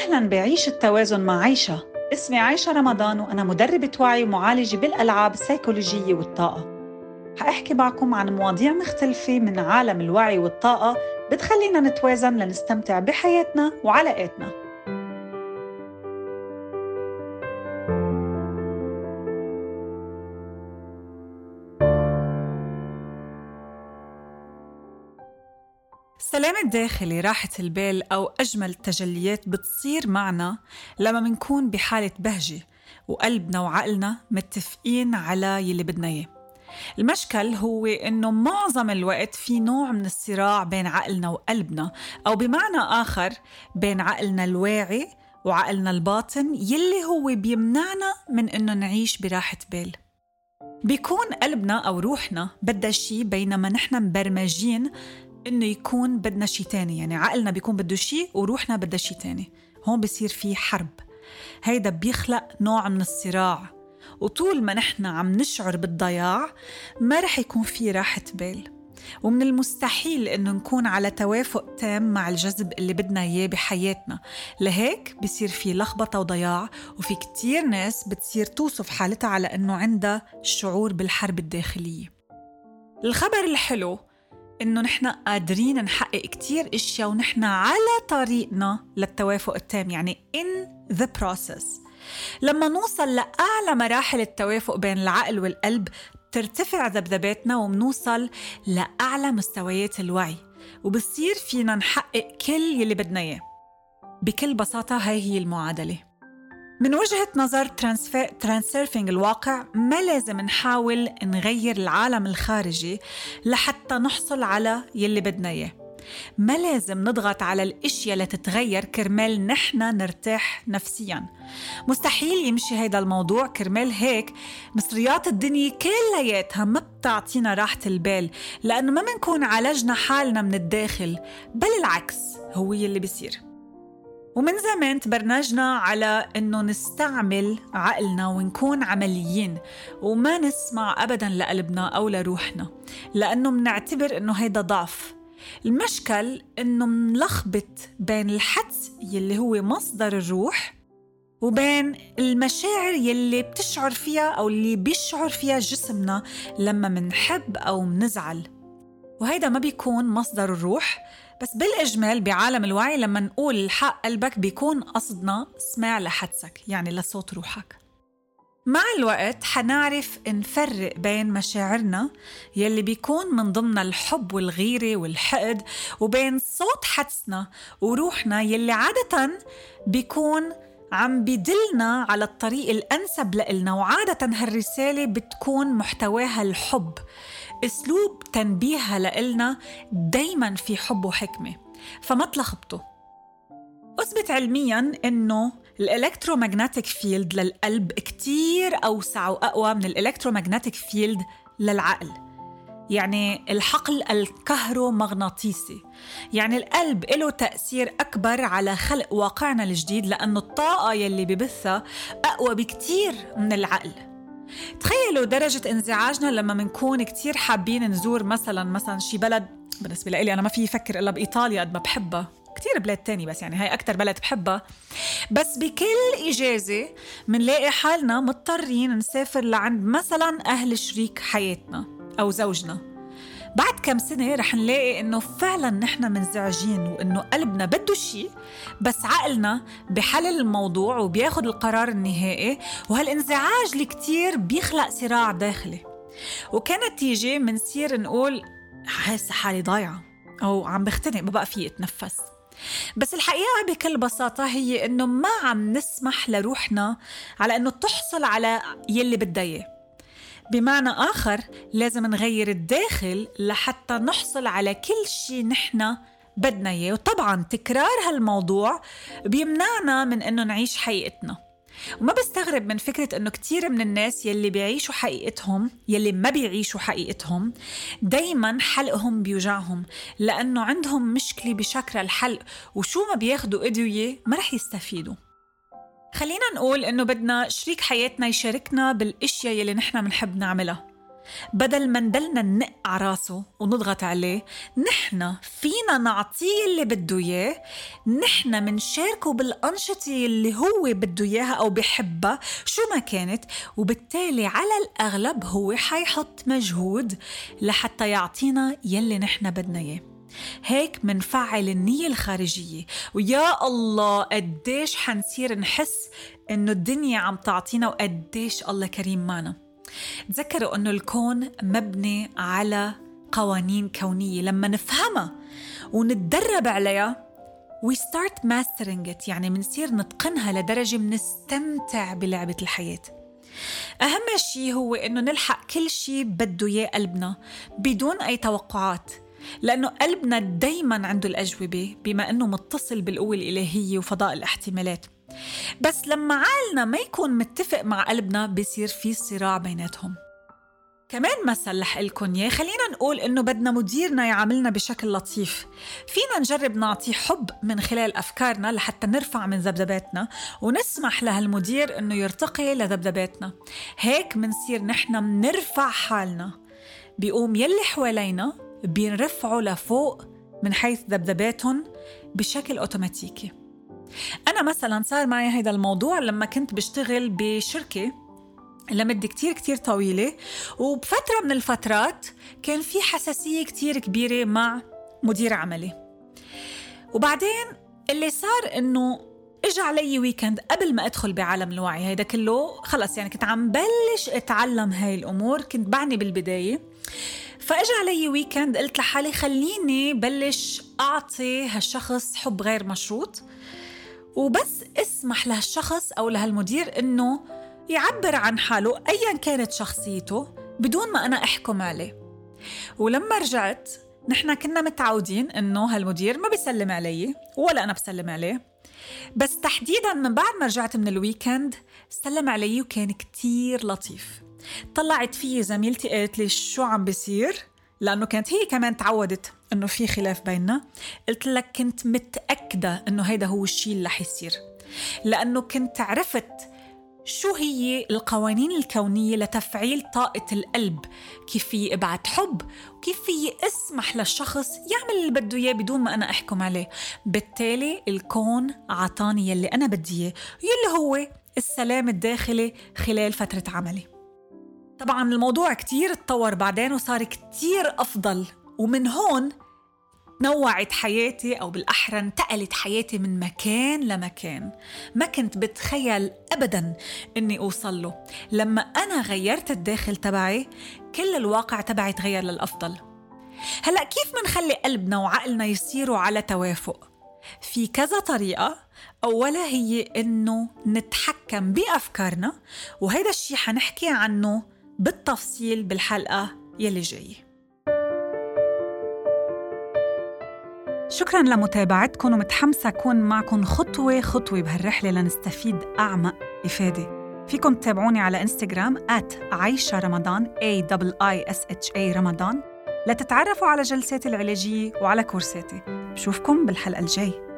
أهلا بعيش التوازن مع عيشة. اسمي عيشة رمضان وأنا مدربة وعي ومعالجة بالألعاب السيكولوجية والطاقة. حأحكي معكم عن مواضيع مختلفة من عالم الوعي والطاقة بتخلينا نتوازن لنستمتع بحياتنا وعلاقاتنا. الداخلي راحة البال أو أجمل التجليات بتصير معنا لما منكون بحالة بهجة وقلبنا وعقلنا متفقين على يلي بدنا إياه. المشكل هو إنه معظم الوقت في نوع من الصراع بين عقلنا وقلبنا أو بمعنى آخر بين عقلنا الواعي وعقلنا الباطن يلي هو بيمنعنا من إنه نعيش براحة بال. بيكون قلبنا أو روحنا بدها شي بينما نحن مبرمجين إنه يكون بدنا شيء تاني يعني عقلنا بيكون بده شيء وروحنا بدها شيء تاني. هون بصير في حرب. هيدا بيخلق نوع من الصراع. وطول ما نحن عم نشعر بالضياع ما رح يكون في راحة بال. ومن المستحيل إنه نكون على توافق تام مع الجذب اللي بدنا إياه بحياتنا. لهيك بصير في لخبطة وضياع وفي كتير ناس بتصير توصف حالتها على إنه عندها شعور بالحرب الداخلية. الخبر الحلو إنه نحن قادرين نحقق كتير إشياء ونحن على طريقنا للتوافق التام يعني in the process. لما نوصل لأعلى مراحل التوافق بين العقل والقلب ترتفع ذبذباتنا ومنوصل لأعلى مستويات الوعي وبصير فينا نحقق كل يلي بدنا إياه. بكل بساطة هاي هي المعادلة. من وجهة نظر ترانسيرفينج الواقع ما لازم نحاول نغير العالم الخارجي لحتى نحصل على يلي بدنا إياه. ما لازم نضغط على الأشياء لتتغير كرمال نحن نرتاح نفسيا. مستحيل يمشي هيدا الموضوع كرمال هيك مصريات الدنيا كلياتها ما بتعطينا راحة البال لأنه ما منكون عالجنا حالنا من الداخل بل العكس هو يلي بيصير. ومن زمان تبرنجنا على إنه نستعمل عقلنا ونكون عمليين وما نسمع ابدا لقلبنا أو لروحنا لأنه منعتبر إنه هيدا ضعف. المشكل إنه منلخبط بين الحدس يلي هو مصدر الروح وبين المشاعر يلي بتشعر فيها أو اللي بيشعر فيها جسمنا لما منحب أو منزعل. وهيدا ما بيكون مصدر الروح بس بالإجمال بعالم الوعي لما نقول الحق قلبك بيكون قصدنا اسمع لحدسك يعني لصوت روحك. مع الوقت حنعرف نفرق بين مشاعرنا يلي بيكون من ضمن الحب والغيرة والحقد وبين صوت حدسنا وروحنا يلي عادة بيكون عم بدلنا على الطريق الأنسب لإلنا وعادة هالرسالة بتكون محتواها الحب. أسلوب تنبيهها لإلنا دايما في حب وحكمة فما تلخبطوا. أثبت علميا إنه ال electromagnetic field للقلب كتير أوسع وأقوى من ال electromagnetic field للعقل. يعني الحقل الكهرومغناطيسي. يعني القلب له تأثير أكبر على خلق واقعنا الجديد لأنه الطاقة يلي ببثها أقوى بكتير من العقل. تخيلوا درجة انزعاجنا لما منكون كتير حابين نزور مثلا مثلا شي بلد بالنسبة لي أنا ما في فكر إلا بإيطاليا قد ما بحبها. كتير بلاد تاني بس يعني هاي أكتر بلد بحبها. بس بكل إجازة منلاقي حالنا مضطرين نسافر لعند مثلا أهل شريك حياتنا أو زوجنا. بعد كم سنة رح نلاقي إنه فعلا نحن منزعجين وإنه قلبنا بده شيء بس عقلنا بحلل الموضوع وبياخد القرار النهائي وهالانزعاج الكتير بيخلق صراع داخلي. وكنتيجة منصير نقول حاسة حالي ضايعة أو عم بختنق ما بقى في أتنفس بس الحقيقة بكل بساطة هي إنه ما عم نسمح لروحنا على إنه تحصل على يلي بدها إياه. بمعنى آخر لازم نغير الداخل لحتى نحصل على كل شيء نحن بدنا إياه. وطبعا تكرار هالموضوع بيمنعنا من إنه نعيش حقيقتنا. وما بستغرب من فكرة إنه كتير من الناس يلي بيعيشوا حقيقتهم يلي ما بيعيشوا حقيقتهم دايما حلقهم بيوجعهم لأنه عندهم مشكلة بشكل الحلق. وشو ما بياخدوا أدوية ما رح يستفيدوا. خلينا نقول إنه بدنا شريك حياتنا يشاركنا بالأشياء يلي نحن بنحب نعملها. بدل ما ندلنا ننق على راسه ونضغط عليه نحن فينا نعطيه اللي بده إياه نحن منشاركه بالأنشطة اللي هو بده إياها أو بحبها شو ما كانت وبالتالي على الأغلب هو حيحط مجهود لحتى يعطينا يلي نحن بدنا إياه. هيك منفعل النية الخارجية. ويا الله قديش حنصير نحس إنه الدنيا عم تعطينا وقديش الله كريم معنا. تذكروا إنه الكون مبني على قوانين كونية. لما نفهمها ونتدرب عليها we start mastering it. يعني منصير نتقنها لدرجة منستمتع بلعبة الحياة. أهم شيء هو إنه نلحق كل شيء بده إياه قلبنا بدون أي توقعات. لأنه قلبنا دايما عنده الأجوبة بما أنه متصل بالقوة الإلهية وفضاء الاحتمالات. بس لما عقلنا ما يكون متفق مع قلبنا بيصير في صراع بيناتهم. كمان مثل رح لكم إياه خلينا نقول إنه بدنا مديرنا يعاملنا بشكل لطيف. فينا نجرب نعطيه حب من خلال أفكارنا لحتى نرفع من ذبذباتنا ونسمح لهالمدير إنه يرتقي لذبذباتنا. هيك منصير نحن منرفع حالنا. بيقوم يلي حوالينا بينرفعوا لفوق من حيث ذبذباتهم بشكل أوتوماتيكي. أنا مثلا صار معي هذا الموضوع لما كنت بشتغل بشركة لمدة كتير كتير طويلة وبفترة من الفترات كان في حساسية كتير كبيرة مع مدير عملي. وبعدين اللي صار إنه اجى علي ويكند قبل ما أدخل بعالم الوعي هيدا كله خلص يعني كنت عم بلش أتعلم هاي الأمور كنت بعني بالبداية. فإجا علي weekend قلت لحالي خليني بلش أعطي هالشخص حب غير مشروط. وبس اسمح لهالشخص أو لهالمدير إنه يعبر عن حاله ايا كانت شخصيته بدون ما أنا أحكم عليه. ولما رجعت نحن كنا متعودين إنه هالمدير ما بيسلم علي ولا أنا بسلم عليه. بس تحديدا من بعد ما رجعت من ال weekend سلم علي وكان كتير لطيف. طلعت فيي زميلتي قالت لي شو عم بيصير؟ لأنه كانت هي كمان تعودت إنه في خلاف بيننا. قلت لك كنت متأكدة إنه هيدا هو الشيء اللي رح يصير. لأنه كنت عرفت شو هي القوانين الكونية لتفعيل طاقة القلب. كيف في ابعت حب وكيف في اسمح للشخص يعمل اللي بده إياه بدون ما أنا أحكم عليه. بالتالي الكون عطاني يلي أنا بدي إياه يلي هو السلام الداخلي خلال فترة عملي. طبعا الموضوع كتير اتطور بعدين وصار كتير أفضل. ومن هون نوعت حياتي أو بالأحرى انتقلت حياتي من مكان لمكان. ما كنت بتخيل أبدا أني أوصل له. لما أنا غيرت الداخل تبعي كل الواقع تبعي تغير للأفضل. هلأ كيف منخلي قلبنا وعقلنا يصيروا على توافق؟ في كذا طريقة. أولها هي إنه نتحكم بأفكارنا وهذا الشيء حنحكي عنه بالتفصيل بالحلقة يلي جاية. شكرا لمتابعتكم ومتحمسة أكون معكم خطوة خطوة بهالرحلة لنستفيد أعمق إفادة. فيكم تتابعوني على إنستغرام عايشة رمضان A I S H A رمضان. لتتعرفوا على جلساتي العلاجية وعلى كورساتي. بشوفكم بالحلقة الجاي